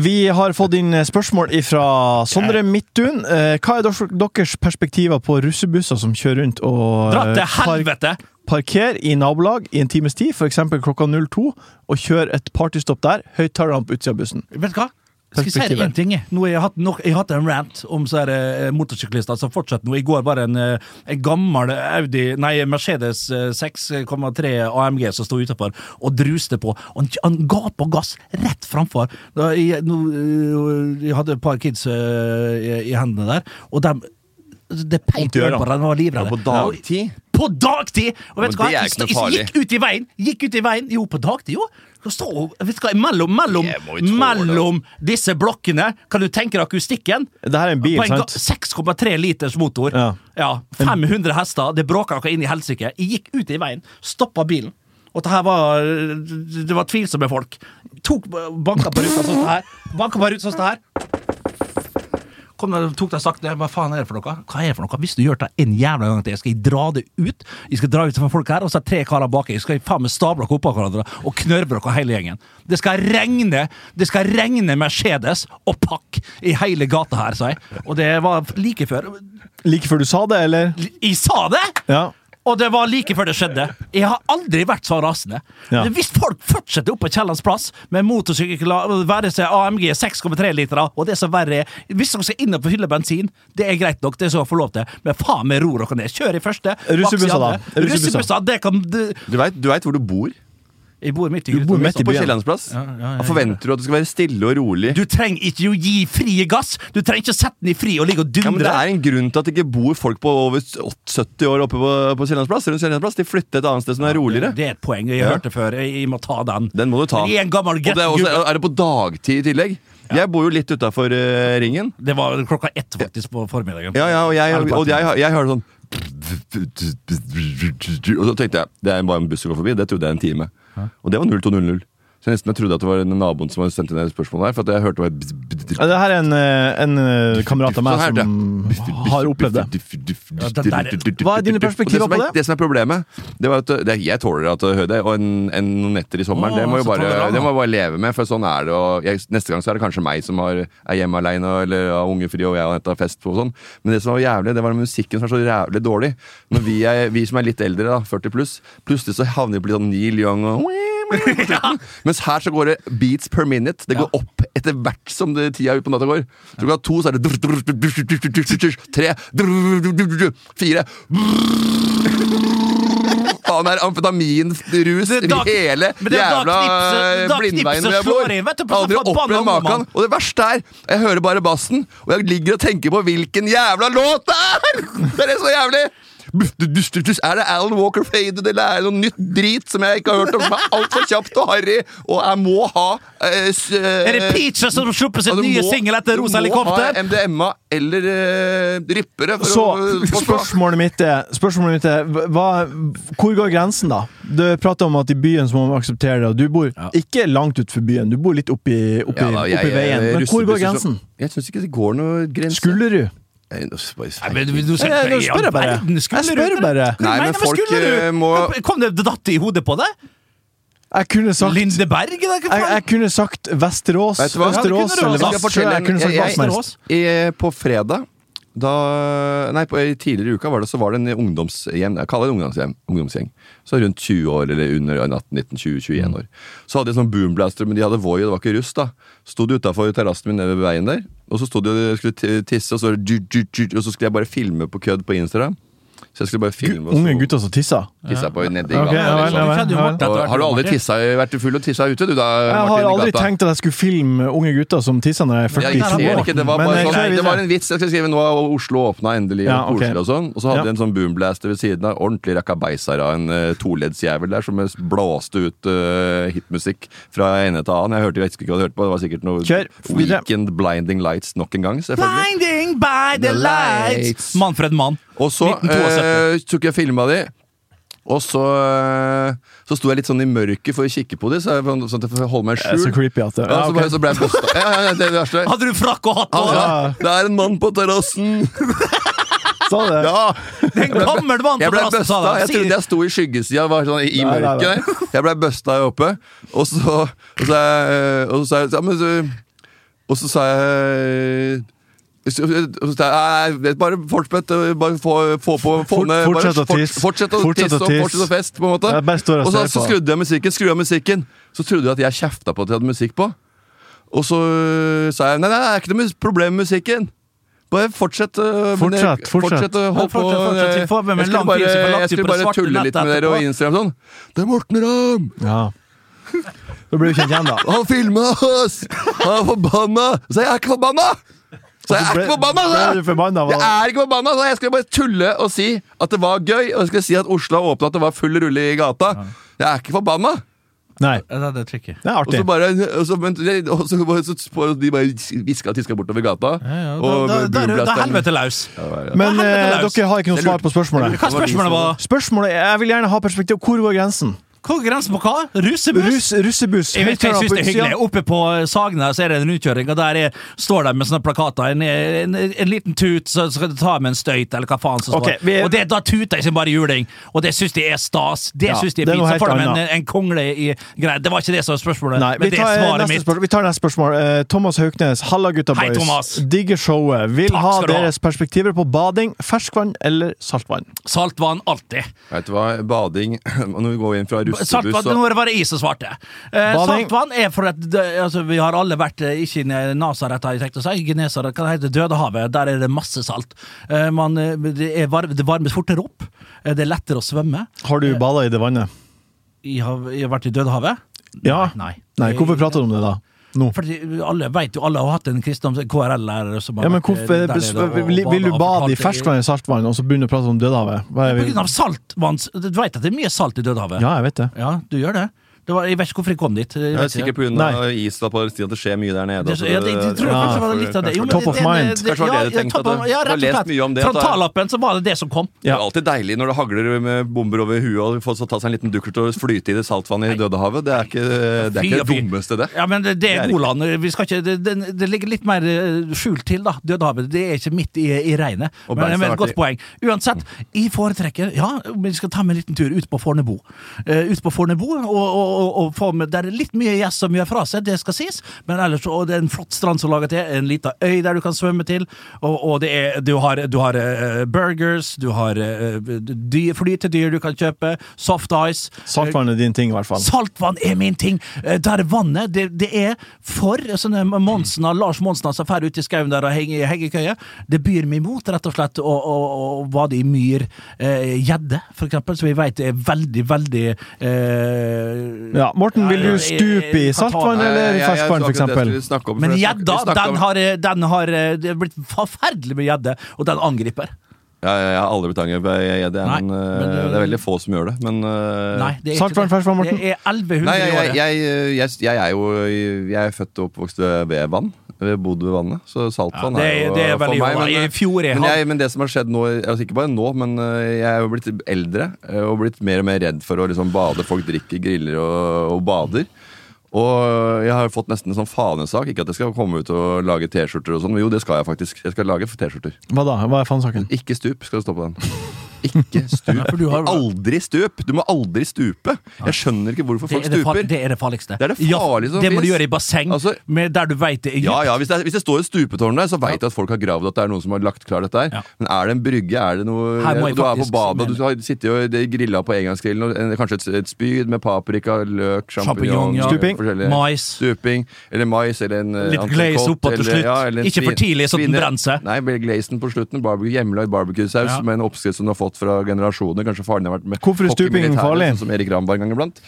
Vi har fått inn spørsmål fra Sondre Midtun. Eh, Hva er deres perspektiver på russebusser som kjører rundt og Dra til eh, helvete! Parker i nabolag i en times tid, f.eks. klokka 02, og kjører et partystopp der, høyttalerne på utsida av bussen? Vet du hva? Skal si én ting? Nå har jeg hatt, nok, jeg har hatt en rant om så her, eh, motorsyklister som fortsetter nå. I går var det en, eh, en gammel Audi, nei, Mercedes eh, 6,3 AMG som sto utenfor og druste på. Og han, ga på gass rett framfor. Jeg, nå, eh, jeg hadde et par kids eh, i, i hendene der, og dem det peip på dem. De var Ja, livredde. på dagtid. På dagtid! Og vet du hva? Gikk ut i veien. Gikk ut i veien. Jo, på dagtid, jo. Skal stå, vet du hva, mellom, mellom, mellom disse blokkene Kan du tenke deg akustikken? Det her er en bil, en sant? 6,3 liters motor. Ja. 500 hester. Det bråka noe inn i helsike. Jeg gikk ut i veien, stoppa bilen. Og det her var Det var tvilsomme folk. Tok Banka på ruta sånn som det her. Banka på ruta sånn som det her. Kom der, tok deg sakte. Hva faen er det for noe? Hva er det for noe? Hvis du gjør det en jævla gang til, skal jeg dra det ut. Jeg skal dra ut for folk her, og så er tre karer bak. Jeg skal faen meg stable dere oppå hverandre og knørve dere hele gjengen. Det skal regne Det skal regne Mercedes og pakk i hele gata her, sa jeg. Og det var like før. Like før du sa det, eller? Jeg sa det! Ja. Og det var like før det skjedde. Jeg har aldri vært så rasende. Ja. Hvis folk fortsetter oppe på Kiellands plass med motorsykler, være seg AMG 6,3 liter, og det som verre er Hvis dere skal inn og fylle bensin, det er greit nok, det skal dere få lov til, men faen meg ro dere ned. Kjør i første. Andre. da. Russebusser, det kan Du, Du veit hvor du bor? Jeg bor midt i Du bor midt i På byen. Kiellandsplass? Ja, ja, ja, forventer du at det skal være stille og rolig. Du trenger ikke å gi fri gass! Du trenger ikke å sette den i fri og ligge og Ja, men Det er en grunn til at det ikke bor folk på over 70 år oppe på, på Kiellandsplass. rundt Kiellandsplass. De flytter et annet sted som er roligere. Det er et poeng. Jeg Ja. hørte før. Jeg, jeg må ta den. Den må du ta. Det er en gammel Og det er, også, er det på dagtid i tillegg? Jeg bor jo litt utafor ringen. Det var klokka ett faktisk på formiddagen. Ja, ja, og jeg, på og jeg, jeg, jeg hører sånn Og så tenkte jeg det er bare en buss som går forbi. Det trodde jeg en time. Og det var 0200. Så jeg nesten jeg trodde at det var naboen som hadde sendt inn det spørsmålet her. For at jeg hørte det var Ja, Det her er en, eh, en eh, kamerat av meg Sånn her, som har opplevd det. Ja, det der- Hva er dine perspektiver er- på det? Det som er problemet, det var at det, jeg tåler at det, og en, en, noen netter i sommeren, det må bare, det må jeg bare leve med, for sånn er det. Og jeg, neste gang så er det kanskje meg som har, er hjemme alene, eller har ungefri, og jeg har henta fest på og sånn. Men det som var jævlig, det var musikken som er så jævlig dårlig. Når vi, er, vi som er litt eldre, da, 40 pluss, plutselig så havner vi på litt sånn Neil Young og Mens her så går det beats per minute. Det går opp etter hvert som det tida ut på natta går. Så klokka to så er det Tre Fire Faen, er amfetaminrus er i hele er jævla blindveien hvor jeg bor. inn, vet Aldri sånn opplevd maken. Og det verste er, jeg hører bare bassen, og jeg ligger og tenker på hvilken jævla låt det er! Det er så jævlig! Er det Alan Walker Faded, eller er det noe nytt drit som jeg ikke har hørt om, som er altfor kjapt og harry, og jeg må ha uh, eh, Er det Peaches som slipper sitt nye må- singel etter Rosa Du må ha? MDMA eller uh, rippere for Så å spørsmålet mitt er, spørsmålet mitt er hva, Hvor går grensen, da? Du prater om at i byen så må man akseptere det. og Du bor ikke langt utenfor byen, du bor litt oppi, oppi, Ja, da, jeg- oppi veien. Men hvor går russebusser som- grensen? Jeg syns ikke det går noe grense. Skullerud? Nei, nå spør jeg bare. Jeg skulle spør du- bare. Nei, men folk, skulle du? eh, må- Kom det datt i hodet på deg? Jeg kunne sagt Lindeberg? jeg, jeg kunne sagt Vesterås? Vesterås eller også. Jeg kunne sagt hva som helst. På fredag da, nei, på, tidligere i uka var det, så var det en ungdomshjem, jeg kaller det ungdomshjem, ungdomsgjeng. Så rundt 20 år, eller under 18-19-20-21 år. Så hadde de sånn boomblaster, men de hadde Voi, det var ikke russ, da. Sto de utafor terrassen min ved veien der, og så sto de og skulle tisse, og så, og så skulle jeg bare filme på kødd på Instagram. Så jeg skulle bare filme Unge gutter som tisser. tissa på nedi Ok, gata. liksom. Og, har du aldri tissa, vært full og tissa ute, du da? Jeg har aldri gata? tenkt at jeg skulle filme unge gutter som tisser når jeg er 42 år. det var bare sånn, kjører det var en vits jeg skal skrive nå har Oslo åpna endelig Ja, og koselig og sånn. Og så hadde Ja. en sånn boomblaster ved siden av. Ordentlig rakabeiser av en uh, toleddsjævel der som blåste ut uh, hitmusikk fra ene til annen. Jeg hørte jeg ikke hva du hørte på, det var sikkert noe Kjør. Weekend Blinding Lights nok en gang, selvfølgelig. Blinding by the lights! lights. Manfred Mann. Og så 1972. eh, tok jeg filma de. Og så, eh, så sto jeg litt sånn i mørket for å kikke på de, så jeg, sånn at jeg får holde meg Det er så creepy at det Ja, okay. så, ble jeg posta. Ja, ja, ja, det er det. Hadde du frakk og hatt? på? Ja, det er en mann på terrassen! Sa det? Ja! Det er en gammel mann på Jeg ble terrassen, sa busta. de. Jeg trodde jeg sto i skyggesida, var sånn i Nei, mørket nei. nei. Jeg ble busta her oppe, og så Og så, og så jeg Og så sa jeg og så sa jeg, nei, bare fortsett, bare få, få på få ned, bare fortsett å tisse. Fortsett å tisse og fortsett å feste, på en måte. Og så, så skrudde jeg musikken, skru av musikken. Så trodde jeg at jeg kjefta på at jeg hadde musikk på. Og så øh, sa jeg nei, nei, det er ikke noe problem med musikken. Bare fortsett. jeg- Fortsett, fortsett. å holde på. Jeg skulle bare, jeg skulle bare tulle litt med dere og. Instagram sånn. Det er Morten Ramm! Ja. Da blir du kjent igjen, da. Han filma oss! Han er forbanna! Så jeg er ikke forbanna! Så jeg er ikke forbanna! hva? Jeg er ikke forbanna! Så jeg skulle bare tulle og si at det var gøy, og jeg skulle si at Oslo har åpna, at det var full rulle i gata. Jeg er ikke forbanna! Nei, Ja, det er det er Og så artig. bare og så, men, og så, så, så, de bare hviska og tiska bortover gata. Ja, og da, da, da, da er løs. Ja, ja. Men Helvete eh, dere har ikke noe svar på spørsmålet. Hva spørsmålet var? Spørsmålet Jeg vil gjerne ha perspektiv. Hvor går grensen? Hvor er grensen på hva? Russebuss? Russ, russebuss. Jeg vet jeg synes det er hyggelig. Oppe på Sagene så er det en utkjøring, og der er, står de med sånne plakater. En, en, en liten tut, så skal du ta med en støyt, eller hva faen som står. Vi er- Og det, da tuter jeg som bare juling, og det syns de er stas. Det Ja, synes de er det fint. Så får de en, en kongle i greier. Det var ikke det som var spørsmålet, Nei, men vi det er tar, svaret mitt. spørsmål. vi tar neste spørsmål. Eh, Thomas Hauknes, halla gutta Hei, boys. Thomas. Digger showet. Vil Takk ha deres ha. perspektiver på bading, ferskvann eller saltvann. Saltvann alltid. Vet du hva, bading Når vi går inn fra Saltvann, Nå var det jeg som svarte. Eh, saltvann er for at altså, Vi har alle vært eh, ikke i Nasaret, har jeg tenkt å si. Genesaret, hva heter Dødehavet. Der er det masse salt. Eh, man, eh, det, varme, det varmes fortere opp. Eh, det er lettere å svømme. Har du bada i det vannet? Jeg har, jeg har vært i Dødehavet. Ja. Nei. Nei, hvorfor prater du om det da? Nå? Fordi alle vet jo, alle har hatt en kristendom KRL-lærer som har Ja, men eh, hvorfor, vil, vil du bade i ferskvann eller saltvann, og så begynne å prate om Dødehavet? Hva er På grunn av saltvann Du vet at det er mye salt i Dødehavet? Ja, jeg vet det. Ja, du gjør det. Det var, jeg vet ikke hvorfor jeg kom dit. Jeg Det er sikkert ikke. pga. is da på Palestina det skjer mye der nede. Det, ja, det, jeg tror Ja, kanskje det var litt av det. Jo, men Top of det- mind. det- Kanskje det var ja, det du tenkte, at du- ja, har rett og lest slett. mye om det, Fra tallappen så var det det som kom. Det er alltid deilig når det hagler med bomber over huet og får så ta seg en liten dukkert og flyte i det saltvannet i Dødehavet. Det er ikke det, er ikke det dummeste, det. Ja, men det, det er Godland. Vi skal ikke, det, det, det ligger litt mer eh, skjult til, da. Dødehavet. Det er ikke midt i, i regnet. Men, men godt poeng. Uansett, jeg foretrekker Ja, vi skal ta med en liten tur ut på Fornebu. Uh, ut på Fornebu, og, og, og, og få med det er litt mye gjess som gjør fra seg, det skal sies, men ellers og det er en flott strand som lager til, en liten øy der du kan svømme til, og, og det er Du har, du har uh, burgers, du har uh, flytedyr du kan kjøpe, soft ice. Saltvann er din ting, i hvert fall. Saltvann er min ting! Eh, Der er vannet. Det, det er for sånne Monsen, Lars Monsen som drar ut i skauen der og henger i hengekøye. Det byr meg imot, rett og slett, å, å, å vade i myr. eh, Gjedde, for eksempel, som vi vet er veldig, veldig eh, Ja, Morten, vil du stupe i saltvann eller ferskvann, for eksempel? Men gjedda, den har, den har eh, Det er blitt forferdelig med gjedde, og den angriper. Ja, ja, jeg har aldri blitt angrepet av gjedde, Nei, men, eh, men det- det er veldig få som gjør det. Men eh, Nei, det er Saltvann, ikke det. ferskvann, Morten? Det er 1100 Nei, i jeg, året. jeg, jeg, jeg, jeg er jo Jeg er født og oppvokst ved vann. Jeg bodde ved vannet, så saltvann Ja, det- er jo det er for meg. Men, I fjor jeg men, jeg, men det som har skjedd nå, altså ikke bare nå, men eh, jeg er jo blitt eldre eh, og blitt mer og mer redd for å liksom bade. Folk drikker, griller og, og bader. Og jeg har fått nesten en sånn fanesak. Ikke at jeg skal komme ut og lage T-skjorter og sånn, men jo, det skal jeg faktisk. Jeg skal lage T-skjorter. Hva da? Hva er fanesaken? Ikke stup, skal det stå på den. Ikke stup. Aldri stup! Du må aldri stupe. Jeg skjønner ikke hvorfor folk er det, stuper. det er det farligste. Det er det farligste som det må du gjøre i basseng, Altså- med der du veit det er Ja, dypt. ja, hvis det, hvis det står et stupetårn der, så veit jeg at folk har gravd at det er noen som har lagt klar dette her. Ja. Men er det en brygge? Er det noe jeg Du er på badet, og du har sittet og grilla på engangsgrillen, og kanskje et, et spyd med paprika, løk, sjampinjong ja. Stuping. Mais. Stuping. Eller mais, eller en eh, Litt glaze oppå til slutt. Ja, Ikke for tidlig, så den brenner seg. Nei, glazen på slutten. Barbecue, hjemmelagd barbecuesaus Ja. med en oppskrift som du har fått fra generasjoner. Kanskje faren har vært med Hvorfor er stuping farlig? Sånn som Erik Ramm var en gang iblant.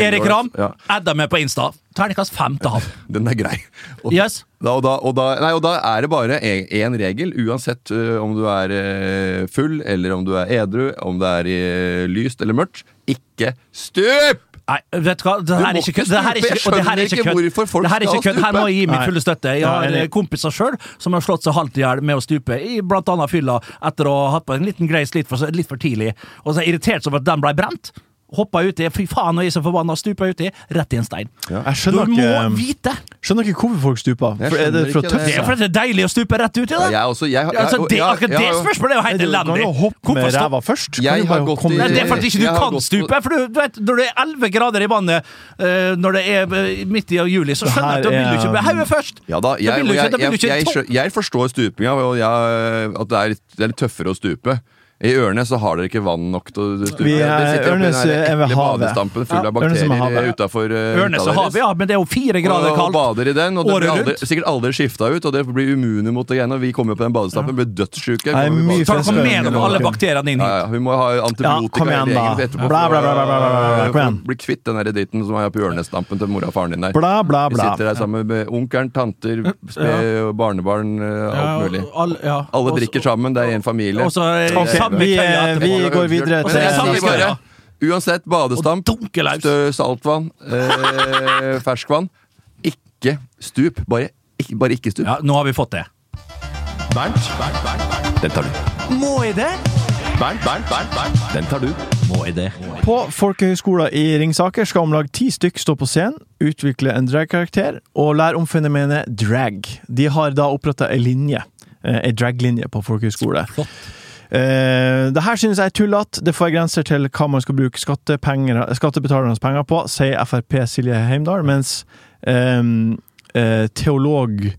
Erik Ramm, Ja, adda meg på Insta. Terningkast fem til ham. den er grei. Og, Yes. da, og, da, og, da, nei, og da er det bare én regel, uansett uh, om du er uh, full, eller om du er edru, om det er uh, lyst eller mørkt. Ikke stup! Nei, vet du hva? Det her er ikke kødd. Jeg skjønner ikke hvorfor folk skal stupe. Her må jeg gi min fulle støtte. Jeg har eh, kompiser sjøl som har slått seg halvt i hjel med å stupe, i blant annet fylla, etter å ha hatt på en liten grei Slit for, litt for tidlig, og så er jeg irritert over at den ble brent. Hoppa uti, fy faen, og jeg er så forbanna, stupa uti, rett i en stein. Jeg Du ikke, må vite! skjønner ikke hvorfor folk stuper. For er det for å tøffe det. Det er fordi det er deilig å stupe rett uti, da! Ja, jeg også, jeg, jeg, altså, det, akkurat det spørsmålet er jo helt Du kan elendig. jo hoppe Hvorfor med ræva først. Jeg har gått i- Nei, det er fordi ikke du kan stupe. For du, du vet, Når det er 11 grader i vannet eh, når det er eh, midt i juli, så skjønner jeg at da vil du ikke er- med hodet først. Ja da, jeg, vil du ikke- jeg, da vil du jeg, ikke jeg, topp- skjø- jeg forstår stupinga, og jeg, at det er, litt, det er litt tøffere å stupe. I ørene så har dere ikke vann nok til å stupe. Vi er- Ørnes er ved havet. full av er bakterier utafor Ørnes og havet, ja, men det er jo fire grader og, og bader i den, og det blir aldri, sikkert aldri skifta ut, og det blir immune mot det greiene. Vi kommer jo på den badestampen, blir dødssjuke. Med dere alle bakteriene inn ja, hit? ja, vi må ha Ja, antibiotika kom igjen, etterpå Bla, bla, bla, bla, bla, bla, bla, bla. Bli kvitt den dritten som er på Ørnesdampen til mora og faren din der. Bla, bla, Vi sitter der sammen med onkelen, tanter, spe- barnebarn, eh, alt mulig. ja. Alle drikker sammen, det er én familie. Vi, køya eh, vi går videre til køya. uansett badestamp, stø, saltvann, eh, ferskvann, ikke stup. Bare ikke, bare ikke stup. Ja, nå har vi fått det. Bernt Den tar du. Må jeg det? Bernt, Bernt, Bernt, Bernt. Den tar du. Må jeg det? På Folkehøgskolen i Ringsaker skal om lag ti stykk stå på scenen, utvikle en dragkarakter og lære om fenomenet drag. De har da oppretta ei linje, eh, ei draglinje på folkehøgskole. Eh, det her synes jeg er tullete. Det får jeg grenser til hva man skal bruke skattebetalernes penger på, sier Frp Silje Heimdal, mens eh, uh, teolog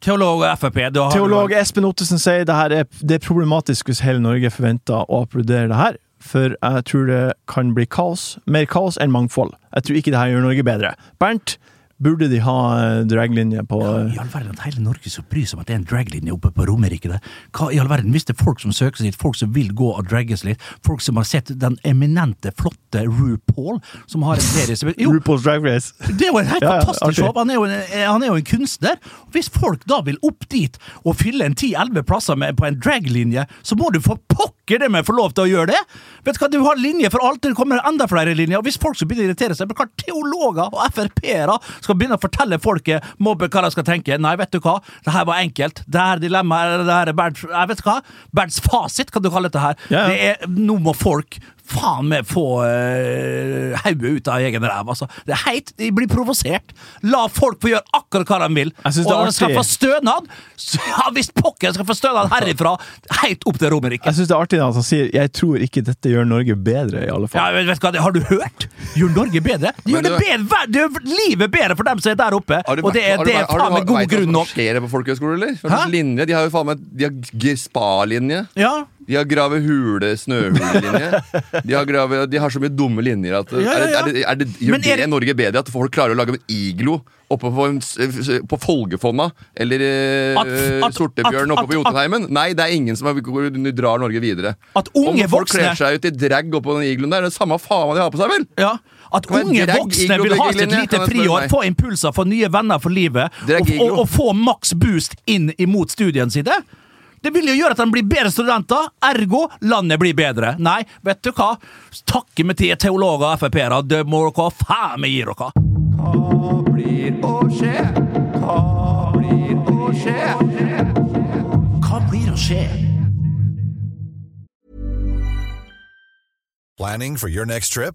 Teolog og Frp. Teolog Espen Ottesen sier det her er, det er problematisk hvis hele Norge forventer å applaudere det her, for jeg tror det kan bli kaos. Mer kaos enn mangfold. Jeg tror ikke det her gjør Norge bedre. Bernt, burde de ha eh, draglinje på I all verden at hele Norge skal bry seg om at det er en draglinje oppe på Romerike der. Hva i all verden, Hvis det er folk som søker seg dit, folk som vil gå og dragges litt, folk som har sett den eminente, flotte RuPaul, som har en serie som Jo, RuPaul's Drag Race? Det er jo en helt Ja, ja, fantastisk show. Han er, en, han er jo en kunstner. Hvis folk da vil opp dit og fylle en 10-11 plasser med, på en draglinje, så må du for pokker det med få lov til å gjøre det! Vet du hva, Du har linjer for alt, det kommer enda flere linjer. Og hvis folk skal begynne å irritere seg, men hva teologer og Frp-ere skal begynne å fortelle folket mobbe hva de skal tenke Nei, vet du hva, det her var enkelt. Det her dilemmaet, det her er Bernts Jeg vet hva? Bernts fasit, kan du kalle dette her. Ja, ja. Det er, nå må folk faen meg få uh, hodet ut av egen ræv. Altså. Det er heit, De blir provosert. La folk få gjøre akkurat hva de vil. Jeg synes Og det er når de skal få stønad, så, ja visst pokker skal få stønad herifra, helt opp til Romerike. Jeg syns det er artig at han sier 'jeg tror ikke dette gjør Norge bedre', i alle Ja, fall. men vet du hva, det Har du hørt? Gjør Norge bedre? Det gjør det du- bedre, det gjør livet bedre for dem som er der oppe. Har Og det er, vært- har du det er har faen du- meg god vet du hva grunn som skjer på folkehøyskole, eller? Linje? De har jo faen meg De har spa-linje. Ja, De har grave hule, snøhulelinje. De har, grave, de har så mye dumme linjer at Ja, ja, ja. Er det, er det, er det, Gjør Men er det det- Norge bedre at folk klarer å lage en iglo oppe på, en, s- på Folgefonna? Eller eh, At- at- Sortebjørn at- oppe på at- Jotunheimen? Nei, det er ingen som har, drar Norge videre. At unge Om folk voksne- kler seg ut i drag oppå den igloen der, det er samme faen hva de har på seg, vel? ja. At Kan unge drag voksne iglo vil ha sitt byggelinje, lite kan jeg spørre friår, få impulser, få nye venner for livet, Drag og, iglo. og, og få maks boost inn imot studiene sine. Det vil jo gjøre at de blir bedre studenter, ergo landet blir bedre. Nei, vet du hva? Takke med til teologer og Frp-ere, det må dere faen meg gi dere. Hva blir å skje? Hva blir å skje? Hva blir å skje? Planning for your next trip?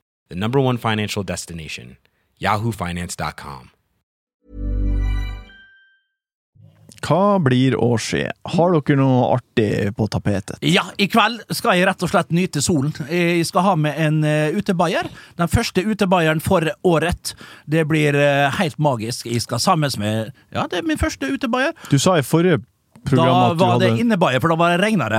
the number one financial destination, yahoofinance.com. Hva blir å skje? Har dere noe artig på tapetet? Ja, i kveld skal jeg rett og slett nyte solen. Jeg skal ha med en uh, utebayer. Den første utebaieren for året. Det blir eh, helt magisk. Jeg skal sammen med Ja, det er min første utebayer. Du sa i forrige program Da at du hadde Da var det innebayer, for da var det regna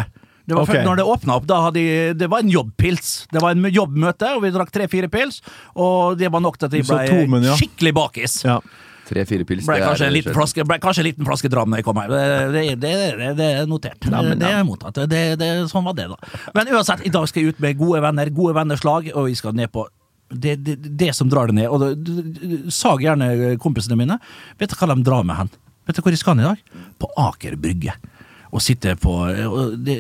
det. Var okay. først når det åpna opp, da hadde jeg, det var en jobbpils. Det var en jobbmøte, og vi drakk tre-fire pils. Og det var nok til at jeg ble tomen, ja. skikkelig bakis. Ja. Tre-fire pils. Ble det er- en flaske, ble kanskje en liten flaske dram når jeg kom hjem. Det, det, det, er notert. Ja, men det, det er mottatt. Det, det, sånn var det, da. Men uansett, i dag skal jeg ut med gode venner, gode vennerslag, og vi skal ned på det, det, det som drar det ned. Og det, sag gjerne kompisene mine. Vet du hva de drar med hen? Vet du hvor de skal i dag? På Aker Brygge. Og sitte på og det,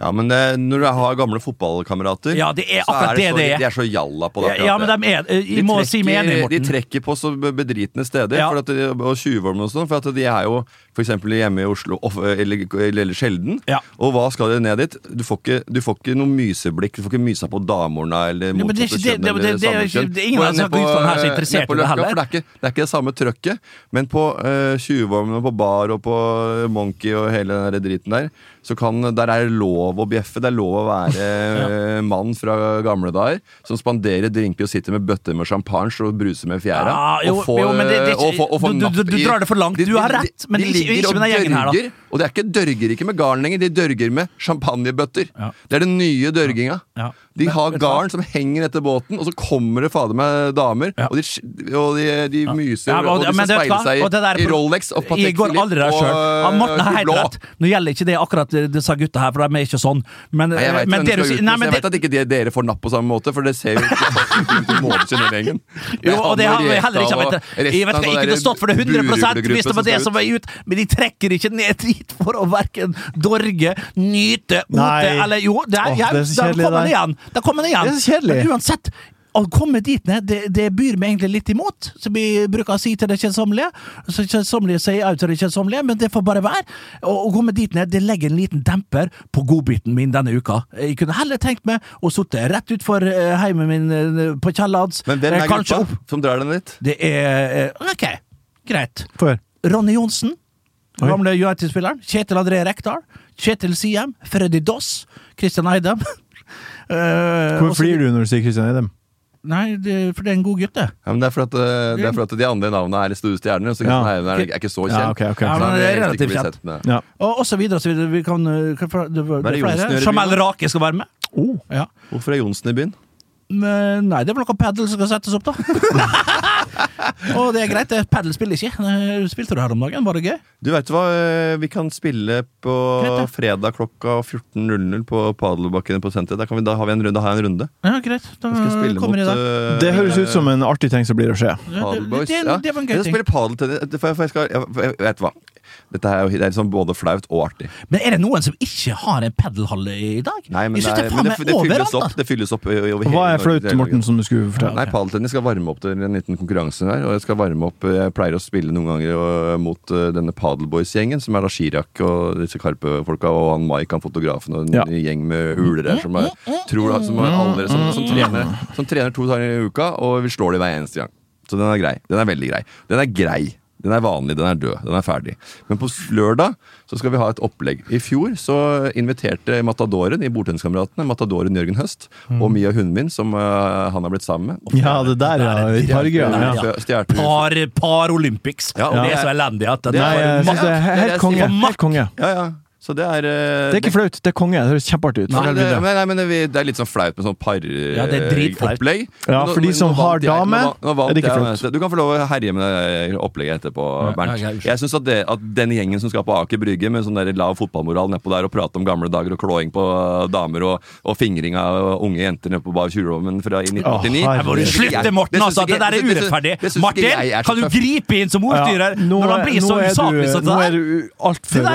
Ja, men det, når du har gamle fotballkamerater, Ja, det er så akkurat det så, det er. De er så jalla på det. Ja, men de er de, må si meg enig, de trekker på så bedritne steder, Ja. for at og tjuvholm og sånn, for at de er jo eksempel hjemme i Oslo eller, eller, eller sjelden. Ja. Og hva skal de ned dit? Du får ikke, du får ikke noe myseblikk. Du får ikke mysa på damorna eller er motsatte kjønn. det- eller er samme kjønn. er ingen av disse her er eh, interessert i det heller. For det er ikke det, er ikke det samme trøkket. Men på uh, tjuvholmen og på bar og på Monkey og hele den driten der, så kan, der er det lov å bjeffe. Det er lov å være ja. mann fra gamle dager som spanderer drinker og sitter med bøtter med champagne og bruser med fjæra. Ja, jo, og får, jo, det- det ikke- og få- og få du- drar det for langt. Du har rett, men de ikke- ligger ikke med den gjengen her, da. Og det er ikke dørger ikke med garn lenger, de dørger med champagnebøtter. Ja. Det er den nye dørginga. De har garn som henger etter båten, og så kommer det fader meg damer, og de, og de, de myser, og de skal speile seg i, Rolex og Patek Philippe og Morten har helt rett. Nå gjelder ikke det akkurat disse gutta her, for de er ikke sånn. Men, Nei, jeg vet, men men det sier Nei, men jeg vet at ikke de, dere får napp på samme måte, for det ser jo ikke ut som måneskjennergjengen. Jo, og det har vi heller ikke vet. Jeg vet ikke, det kunne stått for det 100 hvis det var det som var ut, men de trekker ikke ned dit for å verken dorge, nyte, ote eller Jo, det er, ja, det er så der kjedelig, kommer det det igjen. Der kommer det igjen. Det er så kjedelig. Men uansett, å komme dit ned, det, det byr meg egentlig litt imot. Så vi bruker å si til det kjedsommelige. Så kjedsommelige sier jeg til det kjedsommelige, men det får bare være. Å, å komme dit ned, det legger en liten demper på godbiten min denne uka. Jeg kunne heller tenkt meg å sitte rett utfor eh, heimen min eh, på Kjellads. Men hvem eh, er kanskje gruppa som drar den dit? Det er eh, Ok, greit. Før. Ronny Johnsen, Oi. gamle United-spilleren. Kjetil André Rekdal. Kjetil Siem. Freddy Doss. Christian Eidem. Eh, Hvor flir du når du sier Christian Eidem? Nei, det, for det er en god gutt, det. Ja, men det, er for at, eh, det er for at de andre navnene er store stjerner. Så Ja. Kristian er, er ikke så kjent. Ja, okay, okay. Ja, men det er relativt kjent. Ja. Og, og så videre, så videre. Vi kan, kan, hva for- det, det det er flere. Jamel? Rake skal være med. Oh. Ja. Hvorfor er Johnsen i byen? Men, nei, det er vel noe padel som skal settes opp, da. og det er greit. det. Padel spiller ikke. Eh, Spilte du her om dagen? Var det gøy? Du vet hva, eh, vi kan spille på Greit, da. fredag klokka 14.00 på Padelbakken på senteret. Da, kan vi, da har vi en runde. Da har jeg en runde. Ja, greit. Da Da skal jeg kommer mot i dag. Uh, Det høres ut som en artig ting som blir å skje. Ja, det, det, det var en Jeg skal spille padeltennis. For jeg, for jeg skal, jeg, jeg, vet hva. Dette er jo det er liksom både flaut og artig. Men er det noen som ikke har en padelhall i dag? Nei, men, det, er, men det, det, fylles overalt. opp, det fylles opp i- over Hva er flaut, Morten, som du skulle fortelle? Nei, Padeltennis skal varme opp til en liten konkurranse her. Og jeg skal varme opp Jeg pleier å spille noen ganger og, mot uh, denne Padelboys-gjengen, som er da Chirag og disse Karpe-folka, og han Mike, han fotografen, og en Ja. gjeng med huler her som, er, tror, som, er aldri, som, som, trener, som trener to dager i uka, og vi slår de hver eneste gang. Så den er grei. Den er veldig grei. Den er grei. Den er vanlig, den er død, den er ferdig. Men på lørdag så skal vi ha et opplegg. I fjor så inviterte Matadoren i Bordtenniskameratene, Matadoren Jørgen Høst, og Mia Hundvin, som uh, han har blitt sammen med. Ja, det der, ja. I. Ja. Ja. Par, par Olympics. Ja, og det det er så elendig at det, det er jeg det er det er helt konge. Helt konge. Ja, ja. Så det er eh, Det er ikke flaut, det er konge. Det høres kjempeartig ut. Nei, det, nei, men, nei, men det, det er litt sånn flaut med sånn Ja, det er dritflaut. Ja, for de som har dame, er det ikke flaut. Du kan få lov å herje med det opplegget etterpå, Bernt. Jeg syns at, at den gjengen som skal på Aker Brygge med sånn der lav fotballmoral nedpå der og prate om gamle dager og klåing på damer og, og fingring av unge jenter nede på Bar Tjurlommen fra i 1989 Å, herregud. Må du Det Morten! altså, Det der er urettferdig! Martin, kan du gripe inn som ordstyrer nå, når han blir så nå usaklig som nå det er der? du altfor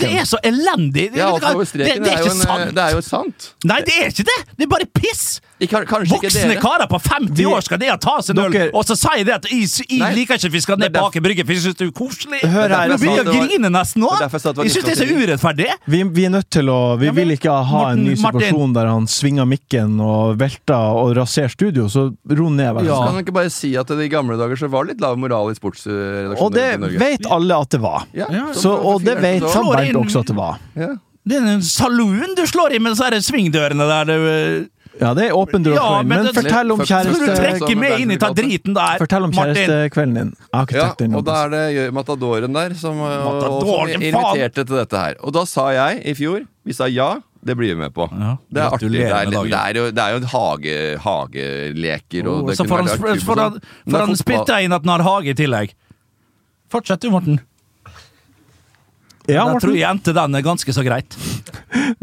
Det er så, det elendig! Ja, det, det er jo ikke en- sant! Det er jo sant. Nei, det er ikke det! Det er bare piss! Voksne karer på 50 år skal ned og ta seg en øl, og så sier de at jeg, liker ikke at vi skal ned bak en Brygge, for jeg syns det er koselig. Hør her, begynner jeg det å grine nesten nå! det jeg det syns det er så urettferdig. Vi, vi er nødt til å Vi vil ikke ha en ny situasjon der han svinger mikken og velter og raserer studio, så ro ned, vær så snill. kan man ikke bare si at det i gamle dager så var det litt lav moral i sportsredaksjonen Og det vet alle at det var. Ja, Så, og det vet Bernt også at det var. Ja. Det er en saloon du slår i med de svingdørene der. Det, Ja, det er åpen dør Ja, men Men det- fortell om du kjæreste... trekke inn i ta driten der, Fortell om Martin? kjærestekvelden din. Ja, og da er det Matadoren der som, Matadoren, og, som Matadoren, faen! inviterte til dette her. Og da sa jeg i fjor Vi sa ja, det blir vi med på. Ja, det er artig. Det er, det er jo, det er jo en hage, hageleker og Oh, det så får han, artig på han, sånn. han spytta inn at han har hage i tillegg. Fortsett du, Morten. Ja, jeg tror jeg endte den ganske så greit.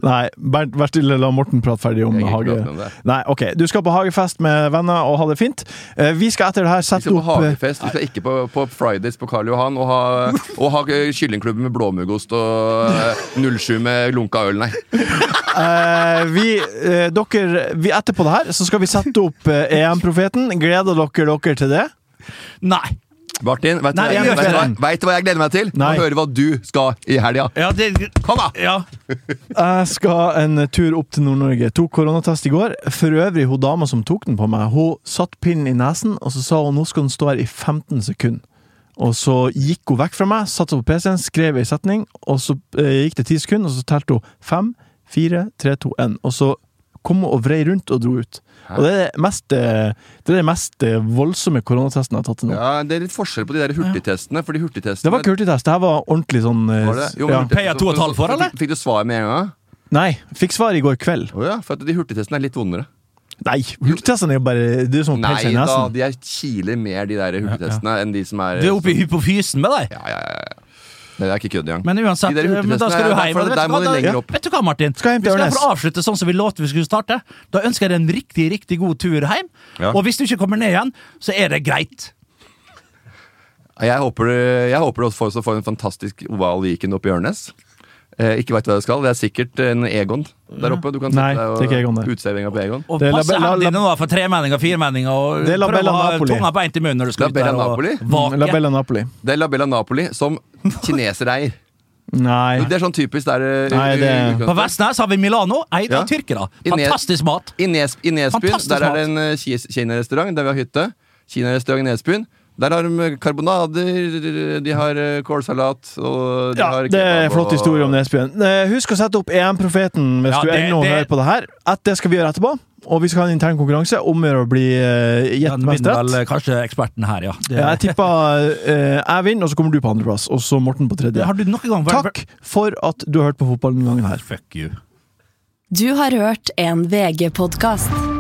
Nei, Bernt, vær stille, la Morten prate ferdig om hage. om. Nei, ok. Du skal på hagefest med venner og ha det fint. Eh, Vi skal etter det her Vi sette skal på opp eh, hagefest. Vi skal ikke på, på Fridays på Karl Johan og ha, og ha kyllingklubben med blåmuggost og eh, 07 med lunka øl, nei. Uh, vi, uh, dere, vi, Etterpå det her så skal vi sette opp uh, EM-profeten. Gleder dere dere til det? Nei. Martin, vet du Nei, jeg jeg- vet du hva, ikke det. vet du hva jeg gleder meg til? Nei. Å høre hva du skal i helga. Ja, det Kom, da! Ja. Jeg skal en tur opp til Nord-Norge. Tok koronatest i går. For øvrig, hun dama som tok den på meg, hun satt pinnen i nesen, og så sa hun nå skal den stå her i 15 sekunder. Og så gikk hun vekk fra meg, satte seg på PC-en, skrev ei setning, og så eh, gikk det 10 sekunder, og så telte hun 5, 4, 3, 2, 1. Og så kom hun og vrei rundt og dro ut. Og det er det mest, eh, det er det mest eh, voldsomme koronatesten jeg har tatt til nå. Ja, Det er litt forskjell på de der hurtigtestene. For de hurtigtestene Det var ikke hurtigtest, det her var ordentlig sånn eh, Var? Jo, ja. Pay to og et halvt for, eller? Fikk du svar med en gang? Nei, fikk svar i går kveld. Oh, ja, for at de hurtigtestene er litt vondere. Nei, hurtigtestene er jo bare Det er som Nei da, de er kiler mer, de der hurtigtestene, enn de som er Du er oppe i hypofysen med deg. Ja, ja, ja. Nei, det er ikke kødd engang. Men uansett, De eh, men da skal du hjem. vet Der du må hva, lenger opp. Vet du hva, Martin? Skal vi skal avslutte sånn som vi lovte vi skulle starte. Da ønsker jeg deg en riktig riktig god tur hjem. Ja. Og hvis du ikke kommer ned igjen, så er det greit. Jeg håper, det- jeg håper du også får, får en fantastisk oval weekend oppe i Ørnes. Eh, ikke veit hva det skal. Det er sikkert en Egon der oppe. Du kan Nei, sette deg det er ikke Egon der. uteserveringa på Egon. Og pass er la- la- hendene dine nå for tremenninger og firmenninger, og Det er La prøv Bella å ha Napoli. tunga beint i munnen når du skal La ut der og Napoli? La vake. Bella Napoli. Det er La Bella Napoli, som kinesere eier. Nei. Det er sånn typisk der eh, Nei, det- På Vestnes har vi Milano, eid Ja. av tyrkere. I Fantastisk mat. I, Nes, I Nesbyen Fantastisk der er det en eh, kinarestaurant der vi har hytte. Kinarestaurant i Nesbyen. Der har de karbonader, de har eh, kålsalat og de Ja, har det er en flott historie om Nesbyen. Eh, Husk å sette opp EM-profeten hvis Ja, du ennå det- hører på det her. At det skal vi gjøre etterpå. Og vi skal ha en intern konkurranse om å bli uh, gjett mest rett. vel kanskje eksperten her, ja. Det, jeg tippa uh, jeg vinner, og så kommer du på andreplass. Og så Morten på tredje. har du noen gang vært Takk for at du har hørt på fotball denne gangen her. Fuck you. Du har hørt en VG-podkast.